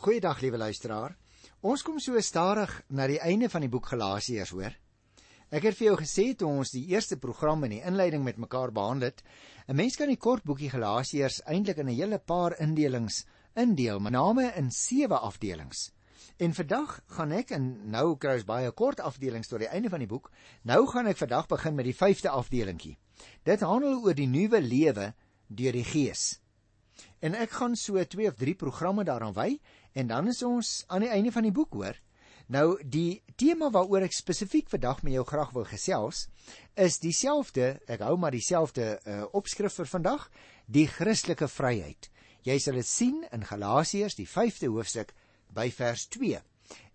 Goeiedag liewe luisteraar. Ons kom so stadig na die einde van die boek Galasiërs, hoor. Ek het vir jou gesê toe ons die eerste program in die inleiding met mekaar behandel het, 'n mens kan die kort boekie Galasiërs eintlik in 'n hele paar indelings indeel, met name in sewe afdelings. En vandag gaan ek en nou kry ons baie kort afdelings tot die einde van die boek. Nou gaan ek vandag begin met die vyfde afdelingkie. Dit handel oor die nuwe lewe deur die Gees. En ek gaan so 2 of 3 programme daaraan wy en dan is ons aan die einde van die boek hoor. Nou die tema waaroor ek spesifiek vandag met jou graag wil gesels is dieselfde, ek hou maar dieselfde uh, opskrif vir vandag, die Christelike vryheid. Jy sal dit sien in Galasiërs die 5de hoofstuk by vers 2.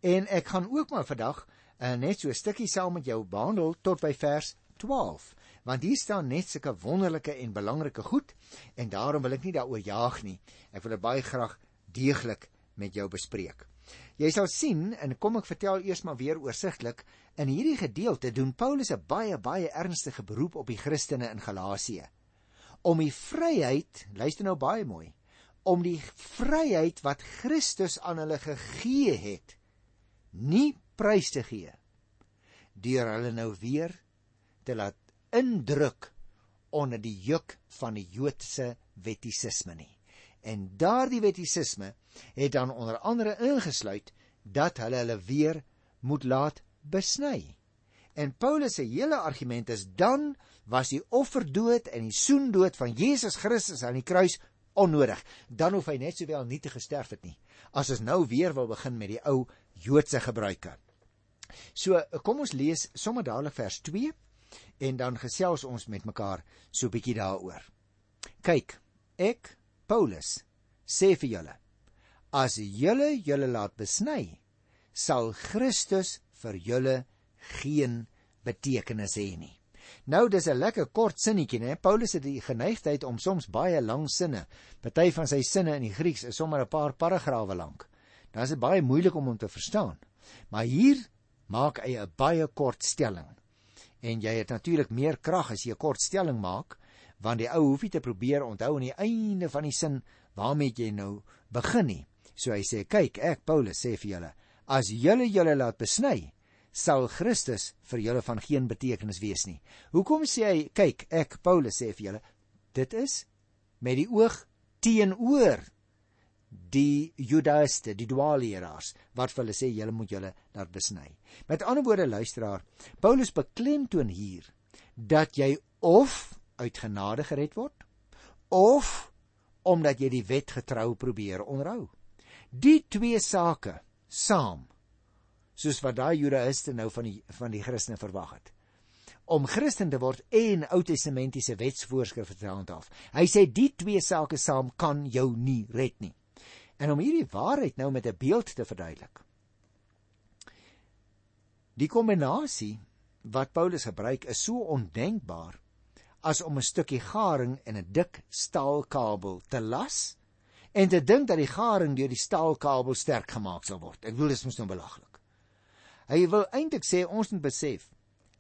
En ek gaan ook maar vandag uh, net so 'n stukkie saam met jou behandel tot by vers 12 want hier staan net sulke wonderlike en belangrike goed en daarom wil ek nie daaroor jaag nie. Ek wil dit baie graag deeglik met jou bespreek. Jy sal sien en kom ek vertel eers maar weer oorsigtelik in hierdie gedeelte doen Paulus 'n baie baie ernstige beroep op die Christene in Galasië om die vryheid, luister nou baie mooi, om die vryheid wat Christus aan hulle gegee het, nie prys te gee deur hulle nou weer te laat indruk onder die juk van die Joodse wettisisme nie. En daardie wettisisme het dan onder andere ingesluit dat hulle hulle weer moet laat besny. En Paulus se hele argument is dan was die offerdood en die soendood van Jesus Christus aan die kruis onnodig. Dan hoef hy net sowel nie te gesterf het nie. As ons nou weer wil begin met die ou Joodse gebruike. So kom ons lees sommer dadelik vers 2 en dan gesels ons met mekaar so 'n bietjie daaroor. Kyk, ek Paulus sê vir julle: As julle julle laat besny, sal Christus vir julle geen betekenis hê nie. Nou dis 'n lekker kort sinnetjie, né? Paulus het die geneigtheid om soms baie lang sinne. Party van sy sinne in die Grieks is sommer 'n paar paragrawe lank. Dan is dit baie moeilik om hom te verstaan. Maar hier maak hy 'n baie kort stelling en jy het natuurlik meer krag as jy 'n kort stelling maak want die ou hoef nie te probeer onthou aan die einde van die sin waarmee jy nou begin nie so hy sê kyk ek Paulus sê vir julle as julle julle laat besny sal Christus vir julle van geen betekenis wees nie hoekom sê hy kyk ek Paulus sê vir julle dit is met die oog teenoor die judaïste, die dwaalleraars wat vir hulle sê julle moet julle laat besny. Met ander woorde luisteraar, Paulus beklemtoon hier dat jy of uit genade gered word of omdat jy die wet getrou probeer onderhou. Die twee sake saam soos wat daai judaïste nou van die van die Christene verwag het om Christen te word en Ou Testamentiese wetsvoorskrifte te handhaaf. Hy sê die twee sake saam kan jou nie red nie. En om hierdie waarheid nou met 'n beeld te verduidelik. Die kombinasie wat Paulus gebruik is so ondenkbaar as om 'n stukkie garing in 'n dik staalkabel te las en te dink dat die garing deur die staalkabel sterk gemaak sal word. Ek bedoel dis mos nou belaglik. Hy wil eintlik sê ons moet besef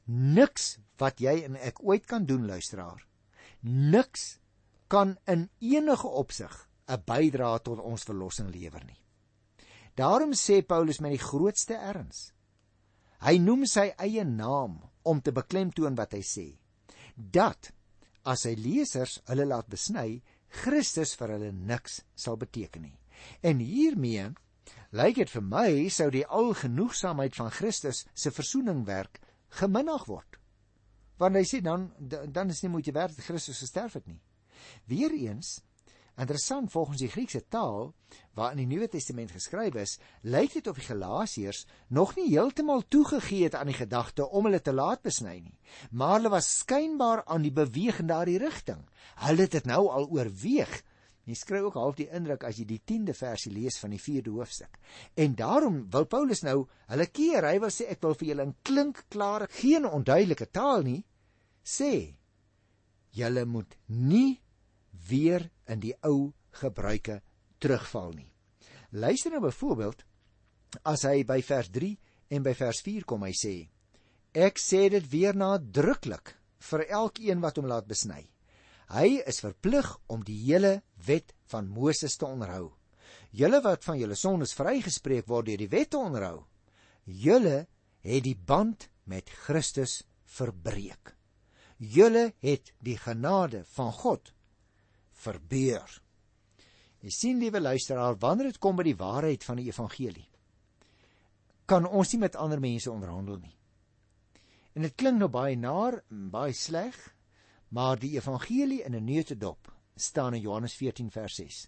niks wat jy en ek ooit kan doen luisteraar. Niks kan in enige opsig 'n bydrae tot ons verlossing lewer nie. Daarom sê Paulus met die grootste erns. Hy noem sy eie naam om te beklemtoon wat hy sê. Dat as sy lesers hulle laat besny, Christus vir hulle niks sal beteken nie. En hiermee lyk dit vir my sou die algenoegsaamheid van Christus se versoeningwerk geminnig word. Want hy sê dan dan is nie moeite werd dat Christus gesterf het nie. Weereens Interessant volgens die Griekse taal waarin die Nuwe Testament geskryf is, lyk dit of die Galasiërs nog nie heeltemal toegegee het aan die gedagte om hulle te laat besny nie, maar hulle was skynbaar aan die beweeg in daardie rigting. Hulle het dit nou al oorweeg. Jy skryf ook half die indruk as jy die 10de versie lees van die 4de hoofstuk. En daarom wil Paulus nou hulle keer. Hy wil sê ek wil vir julle in klinkklare, geen onduidelike taal nie sê julle moet nie weer in die ou gebruike terugval nie. Luister nou byvoorbeeld as hy by vers 3 en by vers 4 kom hy sê ek sê dit weer nadruklik vir elkeen wat hom laat besny. Hy is verplig om die hele wet van Moses te onderhou. julle wat van julle sondes vrygespreek word deur die wet te onderhou, julle het die band met Christus verbreek. Julle het die genade van God verbeur. Jy sien liewe luisteraar, wanneer dit kom by die waarheid van die evangelie, kan ons nie met ander mense onderhandel nie. En dit klink nou baie naar, baie sleg, maar die evangelie in 'n neutedop staan in Johannes 14 vers 6.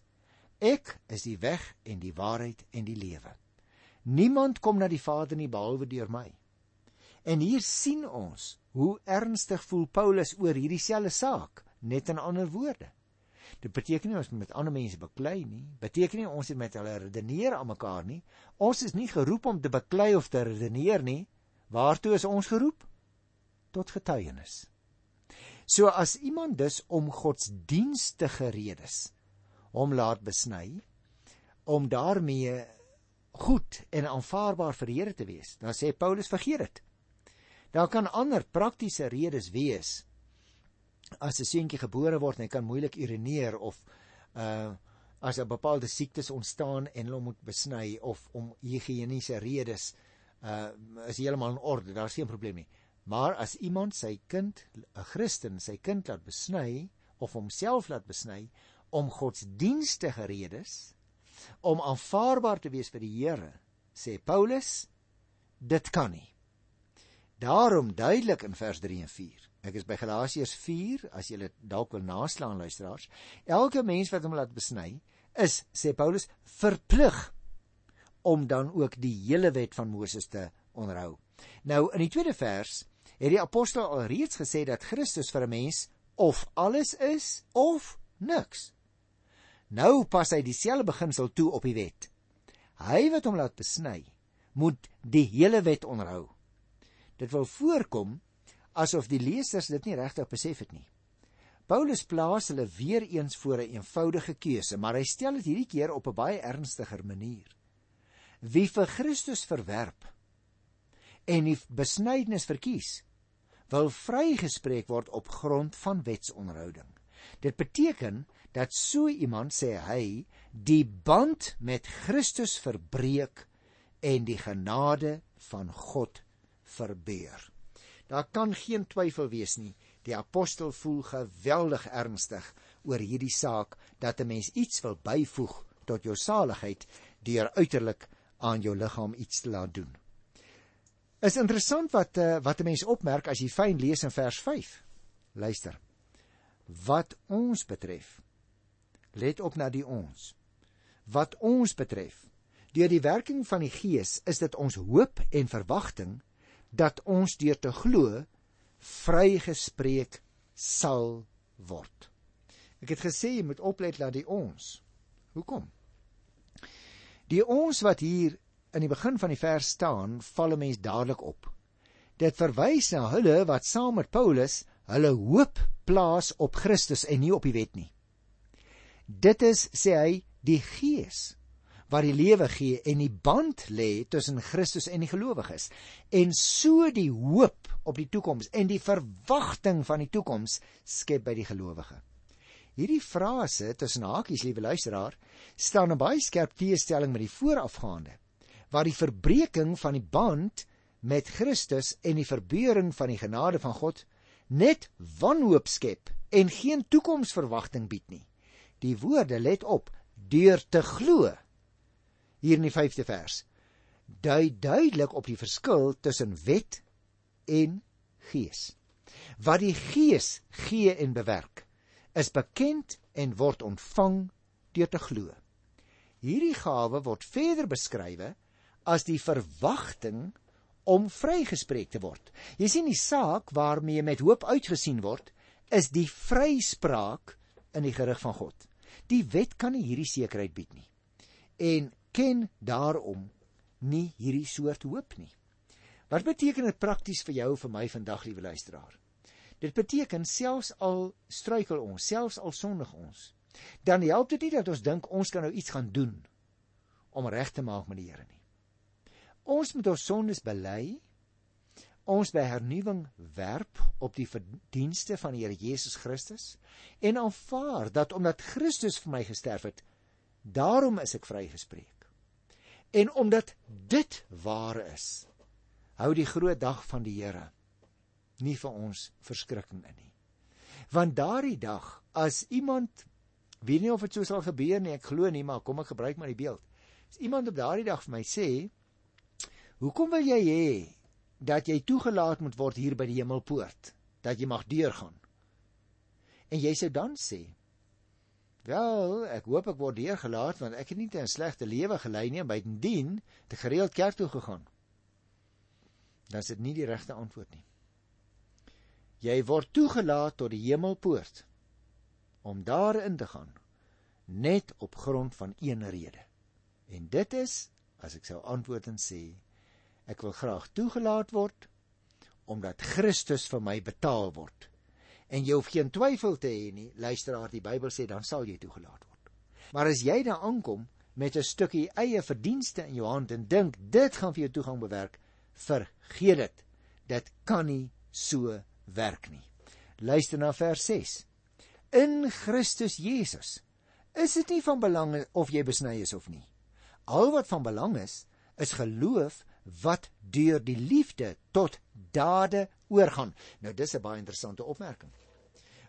Ek is die weg en die waarheid en die lewe. Niemand kom na die Vader nie behalwe deur my. En hier sien ons hoe ernstig voel Paulus oor hierdie selfde saak, net in ander woorde. Dit beteken nie ons moet met ander mense beklei nie, beteken nie ons moet met hulle redeneer aan mekaar nie. Ons is nie geroep om te beklei of te redeneer nie. Waartoe is ons geroep? Tot getuienis. So as iemand dus om godsdienstige redes hom laat besny om daarmee goed en aanvaarbaar vir die Here te wees, dan sê Paulus vergeet dit. Daar kan ander praktiese redes wees. As 'n seentjie gebore word en hy kan moeilik urineer of uh as 'n bepaalde siektes ontstaan en hulle moet besny of om higiëniese redes uh is heeltemal in orde, daar's geen probleem nie. Maar as iemand sy kind, 'n Christen, sy kind laat besny of homself laat besny om godsdienstige redes om aanvaarbaar te wees vir die Here, sê Paulus, dit kan nie. Daarom duidelik in vers 3 en 4. Ek is by Galasiërs 4 as jy dalk wil naslaan luisteraars. Elke mens wat hom laat besny is, sê Paulus, verplig om dan ook die hele wet van Moses te onderhou. Nou in die tweede vers het die apostel alreeds gesê dat Christus vir 'n mens of alles is of niks. Nou pas hy dieselfde beginsel toe op die wet. Hy wat hom laat besny, moet die hele wet onderhou. Dit wil voorkom asof die lesers dit nie regtig besef het nie. Paulus plaas hulle weer eens voor 'n eenvoudige keuse, maar hy stel dit hierdie keer op 'n baie ernstiger manier. Wie vir Christus verwerp en die besnydenis verkies, wil vrygespreek word op grond van wetsonderhouding. Dit beteken dat so iemand sê hy die band met Christus verbreek en die genade van God verbeur. Daar kan geen twyfel wees nie. Die apostel voel geweldig ernstig oor hierdie saak dat 'n mens iets wil byvoeg tot jou saligheid deur uiterlik aan jou liggaam iets te laat doen. Is interessant wat uh, wat 'n mens opmerk as jy fyn lees in vers 5. Luister. Wat ons betref. Let op na die ons. Wat ons betref. Deur die werking van die Gees is dit ons hoop en verwagting dat ons deur te glo vrygespreek sal word. Ek het gesê jy moet oplet dat die ons. Hoekom? Die ons wat hier in die begin van die vers staan, val 'n mens dadelik op. Dit verwys na hulle wat saam met Paulus hulle hoop plaas op Christus en nie op die wet nie. Dit is sê hy die Gees wat die lewe gee en die band lê tussen Christus en die gelowiges en so die hoop op die toekoms en die verwagting van die toekoms skep by die gelowige. Hierdie frase tussen hakies liewe luisteraar staan 'n baie skerp teestelling met die voorafgaande waar die verbreeking van die band met Christus en die verbeuring van die genade van God net wanhoop skep en geen toekomsverwagting bied nie. Die woorde let op deur te glo. Hier in die 5de vers dui duidelik op die verskil tussen wet en gees. Wat die gees gee en bewerk is bekend en word ontvang deur te glo. Hierdie gawe word verder beskrywe as die verwagting om vrygespreek te word. Jy sien die saak waarmee met hoop uitgesien word, is die vryspraak in die gerig van God. Die wet kan nie hierdie sekerheid bied nie en ken daarom nie hierdie soort hoop nie. Wat beteken dit prakties vir jou en vir my vandag, liewe luisteraar? Dit beteken selfs al struikel ons, selfs al sondig ons, dan help dit nie dat ons dink ons kan nou iets gaan doen om reg te maak met die Here nie. Ons moet ons sondes bely. Ons by hernuwing werp op die verdienste van die Here Jesus Christus en aanvaar dat omdat Christus vir my gesterf het, Daarom is ek vrygespreek. En omdat dit waar is, hou die groot dag van die Here nie vir ons verskrikking in nie. Want daardie dag as iemand weet nie of dit so sal gebeur nie, ek glo nie, maar kom ek gebruik maar die beeld. As iemand op daardie dag vir my sê, "Hoekom wil jy hê dat jy toegelaat moet word hier by die hemelpoort, dat jy mag deurgaan?" En jy sou dan sê, "Wel, ek hoop ek word deurgelaat want ek het nie 'n slegte lewe gelei nie en bytendien het ek gereeld kerk toe gegaan." Dan is dit nie die regte antwoord nie. Jy word toegelaat tot die hemelpoort om daarin te gaan net op grond van een rede. En dit is, as ek sou antwoord en sê, ek wil graag toegelaat word omdat Christus vir my betaal word. En jy hoef geen twyfel te hê nie, luisteraar, die Bybel sê dan sal jy toegelaat word. Maar as jy daar aankom met 'n stukkie eie verdienste in jou hand en dink dit gaan vir jou toegang bewerk, vergeet dit. Dit kan nie so werk nie. Luister na vers 6 in Christus Jesus. Is dit nie van belang of jy besny is of nie? Al wat van belang is, is geloof wat deur die liefde tot dade oorgaan. Nou dis 'n baie interessante opmerking.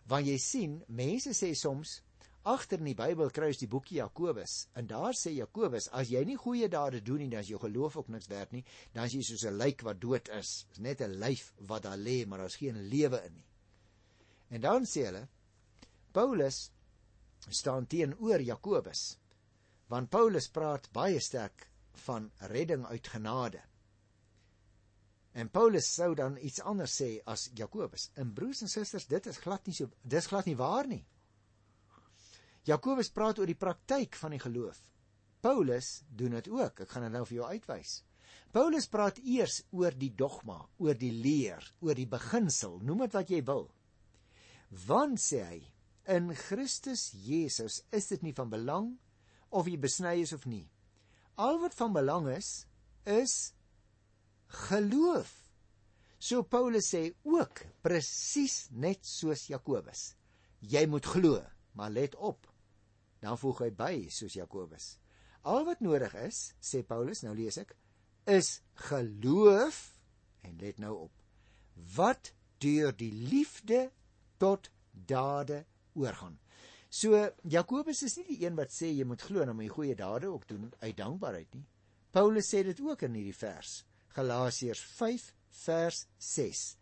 Want jy sien, mense sê soms agter in die Bybel kry ons die boekie Jakobus en daar sê Jakobus as jy nie goeie dade doen nie dan is jou geloof ook niks werd nie dan is jy soos 'n lijk wat dood is is net 'n lyf wat daar lê maar daar's geen lewe in nie en dan sê hulle Paulus staan teenoor Jakobus. Want Paulus praat baie sterk van redding uit genade. En Paulus sou dan iets anders sê as Jakobus. En broers en susters, dit is glad nie so dis glad nie waar nie. Jakobus praat oor die praktyk van die geloof. Paulus doen dit ook. Ek gaan dit nou vir jou uitwys. Paulus praat eers oor die dogma, oor die leer, oor die beginsel, noem dit wat jy wil. Want sê hy, in Christus Jesus is dit nie van belang of jy besny is of nie. Al wat van belang is, is geloof. So Paulus sê ook presies net soos Jakobus. Jy moet glo, maar let op. Dan voeg hy by soos Jakobus. Al wat nodig is, sê Paulus, nou lees ek, is geloof en let nou op. Wat deur die liefde tot dade oorgaan. So Jakobus is nie die een wat sê jy moet glo en dan moet jy goeie dade ook doen uit dankbaarheid nie. Paulus sê dit ook in hierdie vers. Galasiërs 5 vers 6.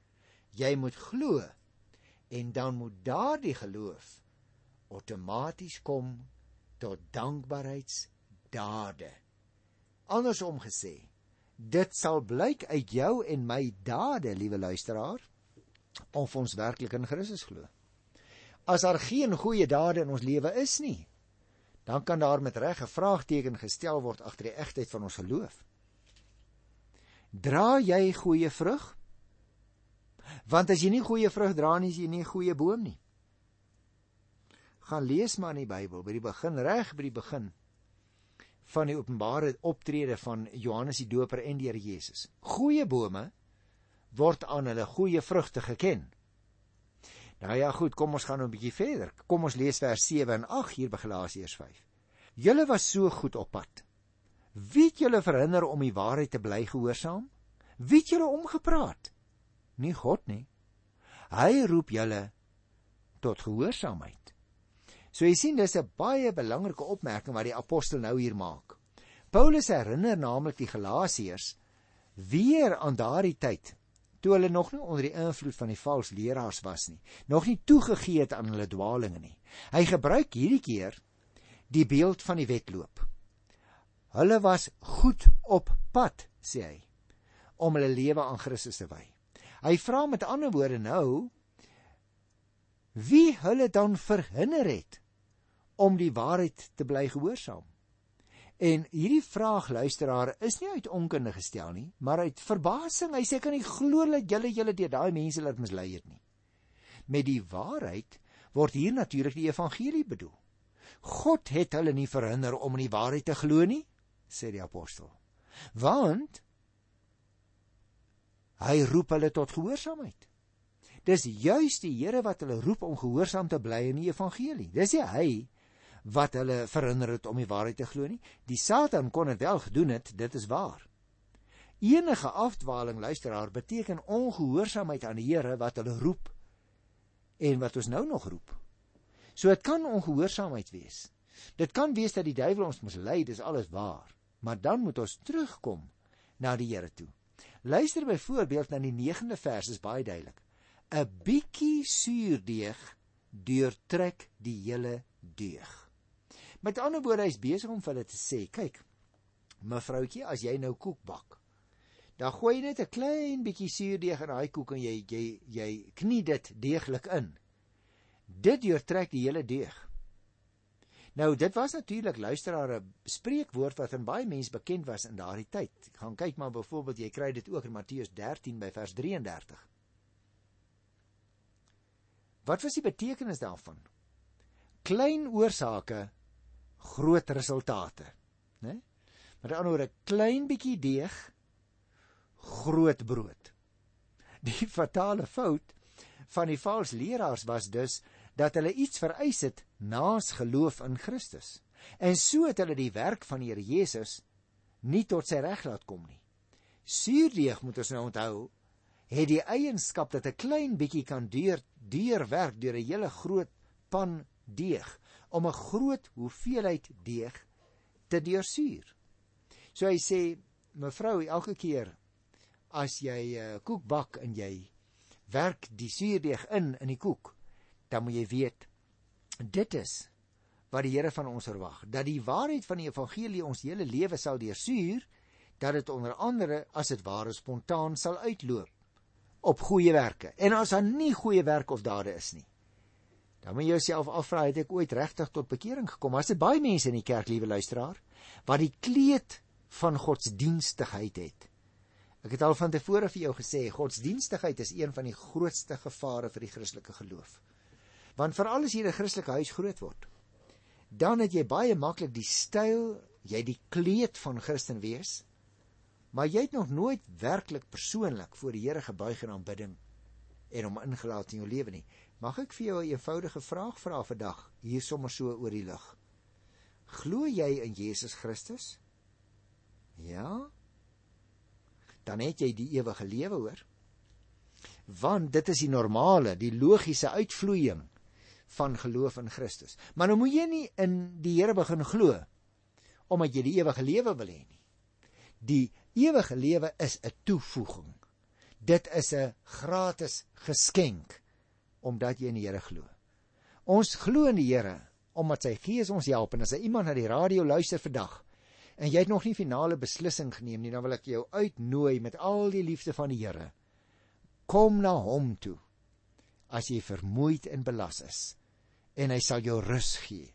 Jy moet glo en dan moet daardie geloof outomaties kom tot dankbaarheidsdade. Andersom gesê, dit sal blyk uit jou en my dade, liewe luisteraar, of ons werklik in Christus glo as daar geen goeie dade in ons lewe is nie, dan kan daar met reg 'n vraagteken gestel word agter die egtheid van ons geloof. Dra jy goeie vrug? Want as jy nie goeie vrug dra nie, is jy nie 'n goeie boom nie. Gaan lees maar in die Bybel by die begin reg by die begin van die openbare optrede van Johannes die Doper en die Here Jesus. Goeie bome word aan hulle goeie vrugte geken. Nou ja, goed, kom ons gaan nou 'n bietjie verder. Kom ons lees vers 7 en 8 hier by Galasiërs 5. Julle was so goed op pad. Wie het julle verhinder om die waarheid te bly gehoorsaam? Wie het julle omgepraat? Nie God nie. Hy roep julle tot gehoorsaamheid. So jy sien dis 'n baie belangrike opmerking wat die apostel nou hier maak. Paulus herinner naamlik die Galasiërs weer aan daardie tyd toe hulle nog nie onder die invloed van die vals leraars was nie, nog nie toegegee het aan hulle dwaalinge nie. Hy gebruik hierdie keer die beeld van die wedloop. Hulle was goed op pad, sê hy, om hulle lewe aan Christus te wy. Hy vra met ander woorde nou wie hulle dan verhinder het om die waarheid te bly gehoorsaam. En hierdie vraag luisteraar is nie uit onkunde gestel nie, maar uit verbasing. Hy sê kan nie glo dat julle julle deur daai mense laat mislei het nie. Met die waarheid word hier natuurlik die evangelie bedoel. God het hulle nie verhinder om in die waarheid te glo nie, sê die apostel. Want hy roep hulle tot gehoorsaamheid. Dis juis die Here wat hulle roep om gehoorsaam te bly aan die evangelie. Dis nie hy wat hulle verhinder het om die waarheid te glo nie. Die Satan kon dit wel gedoen het, dit is waar. Enige afdwaling luisteraar beteken ongehoorsaamheid aan die Here wat hulle roep en wat ons nou nog roep. So dit kan ongehoorsaamheid wees. Dit kan wees dat die duiwel ons moet lei, dis alles waar. Maar dan moet ons terugkom na die Here toe. Luister byvoorbeeld na die 9de vers is baie duidelik. 'n Bietjie suurdeeg deurtrek die hele deeg. Met ander woorde, hy's besig om vir hulle te sê, kyk, mevroutjie, as jy nou koek bak, dan gooi jy net 'n klein bietjie suurdeeg in daai koek en jy jy jy knie dit deeglik in. Dit deurtrek die hele deeg. Nou dit was natuurlik luisteraar 'n spreekwoord wat aan baie mense bekend was in daardie tyd. Gaan kyk maar byvoorbeeld jy kry dit ook in Matteus 13 by vers 33. Wat was die betekenis daarvan? Klein oorsake, groot resultate, né? Met ander woorde, klein bietjie deeg, groot brood. Die fatale fout van die valse leraars was dus dat hulle iets vereis het naas geloof in Christus. En so het hulle die werk van die Here Jesus nie tot sy reg laat kom nie. Suurdeeg moet ons nou onthou, het die eienskap dat 'n klein bietjie kan deur deur werk deur 'n hele groot pan deeg om 'n groot hoeveelheid deeg te deursuur. So hy sê, mevrou, elke keer as jy uh, koek bak en jy werk die suurdeeg in in die koek, dan moet jy weet dit is wat die Here van ons verwag, dat die waarheid van die evangelie ons hele lewe sal deursuur, dat dit onder andere as dit ware spontaan sal uitloop op goeie werke. En as daar nie goeie werk of dade is nie, dan moet jy jouself afvra het ek ooit regtig tot bekering gekom? As dit baie mense in die kerk, liewe luisteraar, wat die kleed van godsdienstigheid het, Ek het al van tevore vir jou gesê, godsdienstigheid is een van die grootste gevare vir die Christelike geloof. Want veral as in 'n Christelike huis groot word, dan het jy baie maklik die styl, jy die kleed van Christen wees, maar jy het nog nooit werklik persoonlik voor die Here gebuig in aanbidding en hom ingelaat in jou lewe nie. Mag ek vir jou 'n eenvoudige vraag vra vandag, hier sommer so oor die lig? Glo jy in Jesus Christus? Ja? dan het jy die ewige lewe hoor. Want dit is die normale, die logiese uitvloeiing van geloof in Christus. Maar nou moet jy nie in die Here begin glo omdat jy die ewige lewe wil hê nie. Die ewige lewe is 'n toevoeging. Dit is 'n gratis geskenk omdat jy in die Here glo. Ons glo in die Here omdat sy Gees ons help en as jy iemand na die radio luister vandag en jy het nog nie finale beslissing geneem nie, dan wil ek jou uitnooi met al die liefde van die Here. Kom na hom toe as jy vermoeid en belas is en hy sal jou rus gee.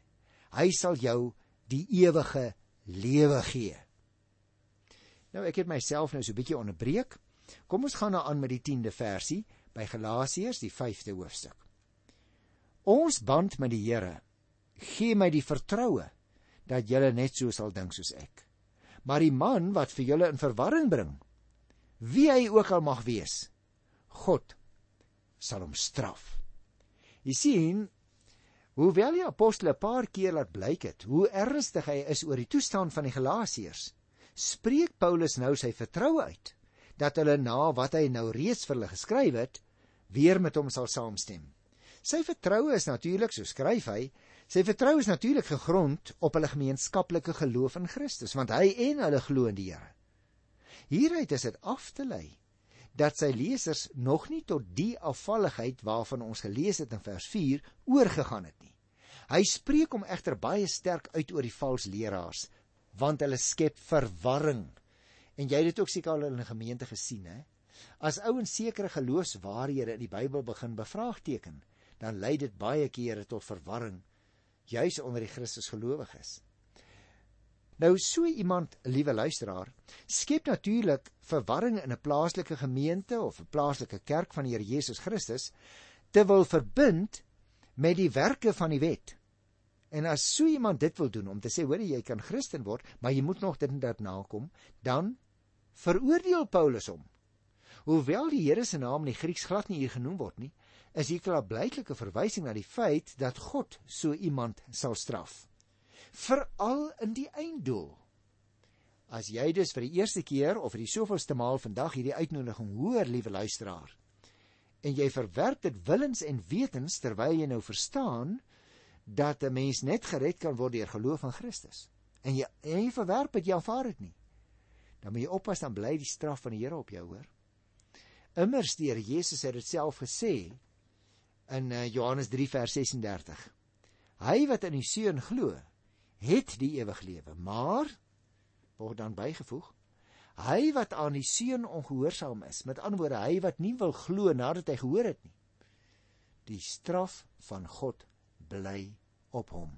Hy sal jou die ewige lewe gee. Nou ek het myself nou so 'n bietjie onderbreek. Kom ons gaan nou aan met die 10de versie by Galasiërs die 5de hoofstuk. Ons band met die Here gee my die vertroue dat julle net so sal dink soos ek. Maar die man wat vir julle in verwarring bring, wie hy ook al mag wees, God sal hom straf. Jy sien, hoewel die apostel 'n paar keer laat blyk het hoe ernstig hy is oor die toestand van die Galasiërs, spreek Paulus nou sy vertroue uit dat hulle na wat hy nou reeds vir hulle geskryf het, weer met hom sal saamstem. Sy vertroue is natuurlik, so skryf hy, Sy vertroue is natuurlik gegrond op hulle gemeenskaplike geloof in Christus, want hy en hulle glo in die Here. Hieruit is dit af te lei dat sy lesers nog nie tot die afvalligheid waarvan ons gelees het in vers 4 oorgegaan het nie. Hy spreek hom egter baie sterk uit oor die valse leraars, want hulle skep verwarring. En jy het dit ook seker al in 'n gemeente gesien, hè? As ouens sekere geloofswaarhede in die Bybel begin bevraagteken, dan lei dit baie kere tot verwarring juis onder die Christus gelowiges. Nou so iemand, liewe luisteraar, skep natuurlik verwarring in 'n plaaslike gemeente of 'n plaaslike kerk van die Here Jesus Christus te wil verbind met die werke van die wet. En as so iemand dit wil doen om te sê hoor jy kan Christen word, maar jy moet nog dit en dat nakom, dan veroordeel Paulus hom. Hoewel die Here se naam in die Grieks glad nie hier genoem word nie, is hier 'n blyklike verwysing na die feit dat God so iemand sal straf. Veral in die einddoel. As jy dus vir die eerste keer of vir die soveelste maal vandag hierdie uitnodiging hoor, liewe luisteraar, en jy verwerp dit willens en wetens terwyl jy nou verstaan dat 'n mens net gered kan word deur geloof in Christus. En jy en jy verwerp dit, jy aanvaar dit nie. Dan moet jy oppas dan bly die straf van die Here op jou hoor. Immers deur Jesus het dit self gesê in uh, Johannes 3 vers 36. Hy wat in die Seun glo, het die ewige lewe, maar word dan bygevoeg hy wat aan die seun ongehoorsaam is met ander woorde hy wat nie wil glo nadat hy gehoor het nie die straf van God bly op hom.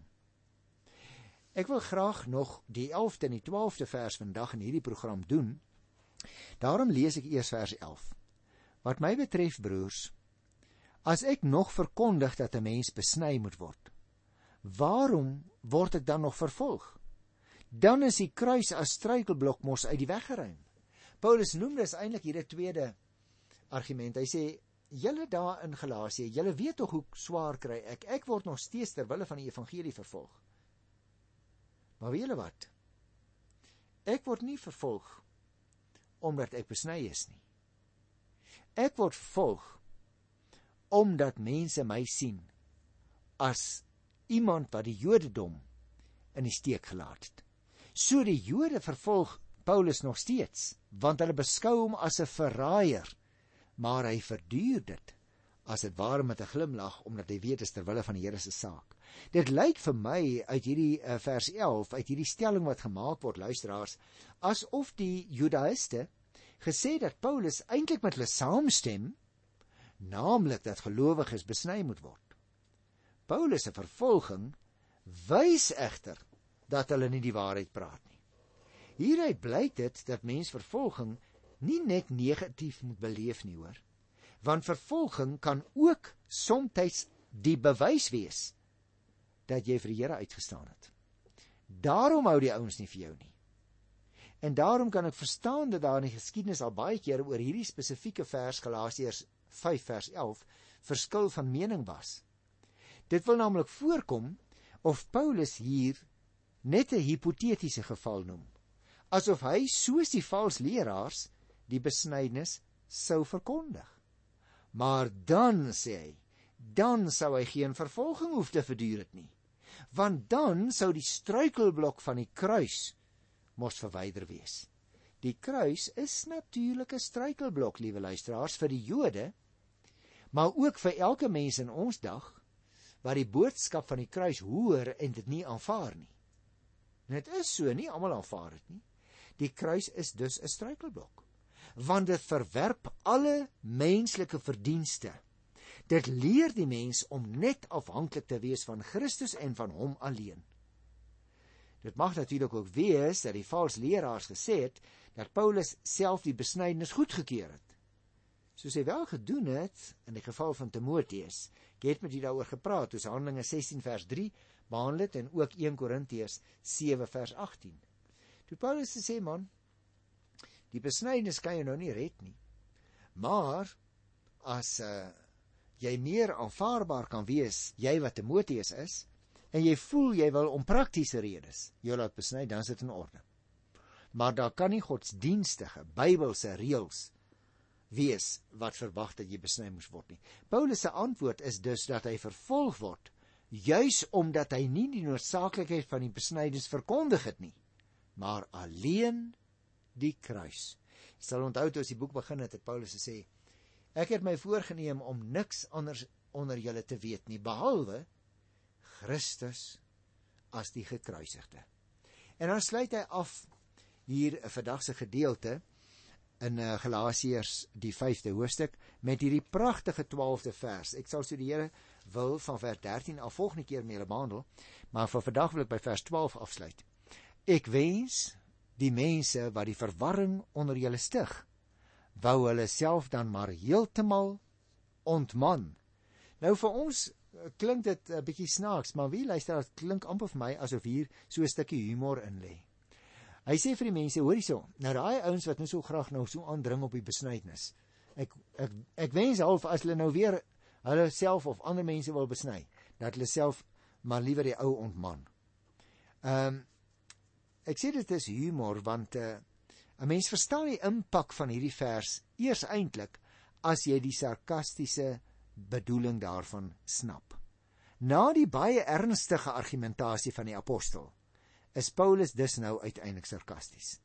Ek wil graag nog die 11de en die 12de vers vandag in hierdie program doen. Daarom lees ek eers vers 11 wat my betref broers as ek nog verkondig dat 'n mens besny moet word waarom word ek dan nog vervolg dan is die kruis as struikelblok mos uit die weg geruim. Paulus noem dis eintlik hier 'n tweede argument. Hy sê julle daar in Galasië, julle weet tog hoe swaar kry ek. Ek word nog steeds ter wille van die evangelie vervolg. Maar weet julle wat? Ek word nie vervolg omdat ek besny is nie. Ek word vervolg omdat mense my sien as iemand wat die Jodendom in die steek gelaat het. So die Jode vervolg Paulus nog steeds, want hulle beskou hom as 'n verraaier, maar hy verduur dit as dit ware met 'n glimlag omdat hy weet dit is ter wille van die Here se saak. Dit lyk vir my uit hierdie uh, vers 11, uit hierdie stelling wat gemaak word, luisteraars, asof die Judaïste gesê dat Paulus eintlik met hulle saamstem, naamlik dat gelowiges besny moet word. Paulus se vervolging wys egter dat hulle nie die waarheid praat nie. Hieruit blyk dit dat mensvervolging nie net negatief moet beleef nie, hoor. Want vervolging kan ook soms die bewys wees dat jy vir die Here uitgestaan het. Daarom hou die ouens nie vir jou nie. En daarom kan ek verstaan dat daar in die geskiedenis al baie kere oor hierdie spesifieke vers Galasiërs 5 vers 11 verskil van mening was. Dit wil naamlik voorkom of Paulus hier net 'n hipotetiese geval noem asof hy soos die vals leraars die besnydenis sou verkondig. Maar dan sê hy dan sou hy geen vervolging hoef te verduur het nie want dan sou die struikelblok van die kruis mos verwyder wees. Die kruis is natuurlik 'n struikelblok liewe luisteraars vir die Jode maar ook vir elke mens in ons dag wat die boodskap van die kruis hoor en dit nie aanvaar nie En dit is so, nie almal aanvaar dit nie. Die kruis is dus 'n struikelblok. Want dit verwerp alle menslike verdienste. Dit leer die mens om net afhanklik te wees van Christus en van hom alleen. Dit mag natuurlik ook wees dat die valse leraars gesê het dat Paulus self die besnydenis goedgekeur het. Soos hy wel gedoen het in die geval van Timoteus. Ek het met julle daaroor gepraat, dis Handelinge 16 vers behandel dit en ook 1 Korintiërs 7 vers 18. Toe Paulus sê man, die besnydenis kan jou nou nie red nie. Maar as uh, jy meer aanvaarbaar kan wees, jy wat Timoteus is, en jy voel jy wil om praktiese redes jou laat besny, dan is dit in orde. Maar daar kan nie godsdienstige Bybelse reëls wees wat verwag dat jy besny moes word nie. Paulus se antwoord is dus dat hy vervolg word juis omdat hy nie die noodsaaklikheid van die besnydings verkondig het nie, maar alleen die kruis. Jy sal onthou toe as die boek begin het, het Paulus gesê: Ek het my voorgenem om niks anders onder julle te weet nie behalwe Christus as die gekruisigde. En dan sluit hy af hier 'n verdagse gedeelte in uh, Galasiërs die 5de hoofstuk met hierdie pragtige 12de vers. Ek sal studeer wil van vers 13 af volgende keer mee behandel, maar vir vandag wil ek by vers 12 afsluit. Ek wens die mense wat die verwarring onder julle stig, wou hulle self dan maar heeltemal ontman. Nou vir ons eh, klink dit 'n bietjie snaaks, maar wie luister, dit klink amper vir my asof hier so 'n stukkie humor in lê. Hy sê vir die mense, hoor hierso, nou daai ouens wat nou so graag nou so aandring op die besnydenis. Ek ek ek wens half as hulle nou weer hulle self of ander mense wil besny, dat hulle self maar liewer die ou ontman. Ehm um, ek sê dit is humor want 'n uh, mens verstaan die impak van hierdie vers eers eintlik as jy die sarkastiese bedoeling daarvan snap. Na die baie ernstige argumentasie van die apostel is Paulus dus nou uiteindelik sarkasties.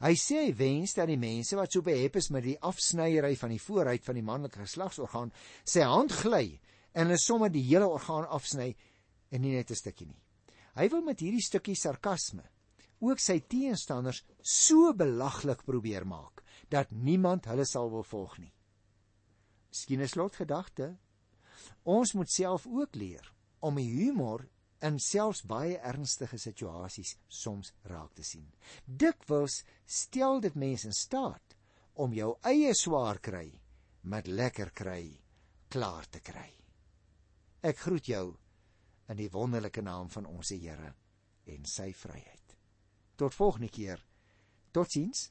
Hy sê hy wens dat die mense wat so behep is met die afsnyery van die vooruit van die manlike geslagsorgaan, sy hand gly en hulle sommer die hele orgaan afsny en nie net 'n stukkie nie. Hy wil met hierdie stukkie sarkasme ook sy teenstanders so belaglik probeer maak dat niemand hulle sal wil volg nie. Miskien 'n slotgedagte. Ons moet self ook leer om humor in selfs baie ernstige situasies soms raak te sien. Dikwels stel dit mense in staat om jou eie swaar kry met lekker kry klaar te kry. Ek groet jou in die wonderlike naam van ons Here en sy vryheid. Tot volgende keer. Totsiens.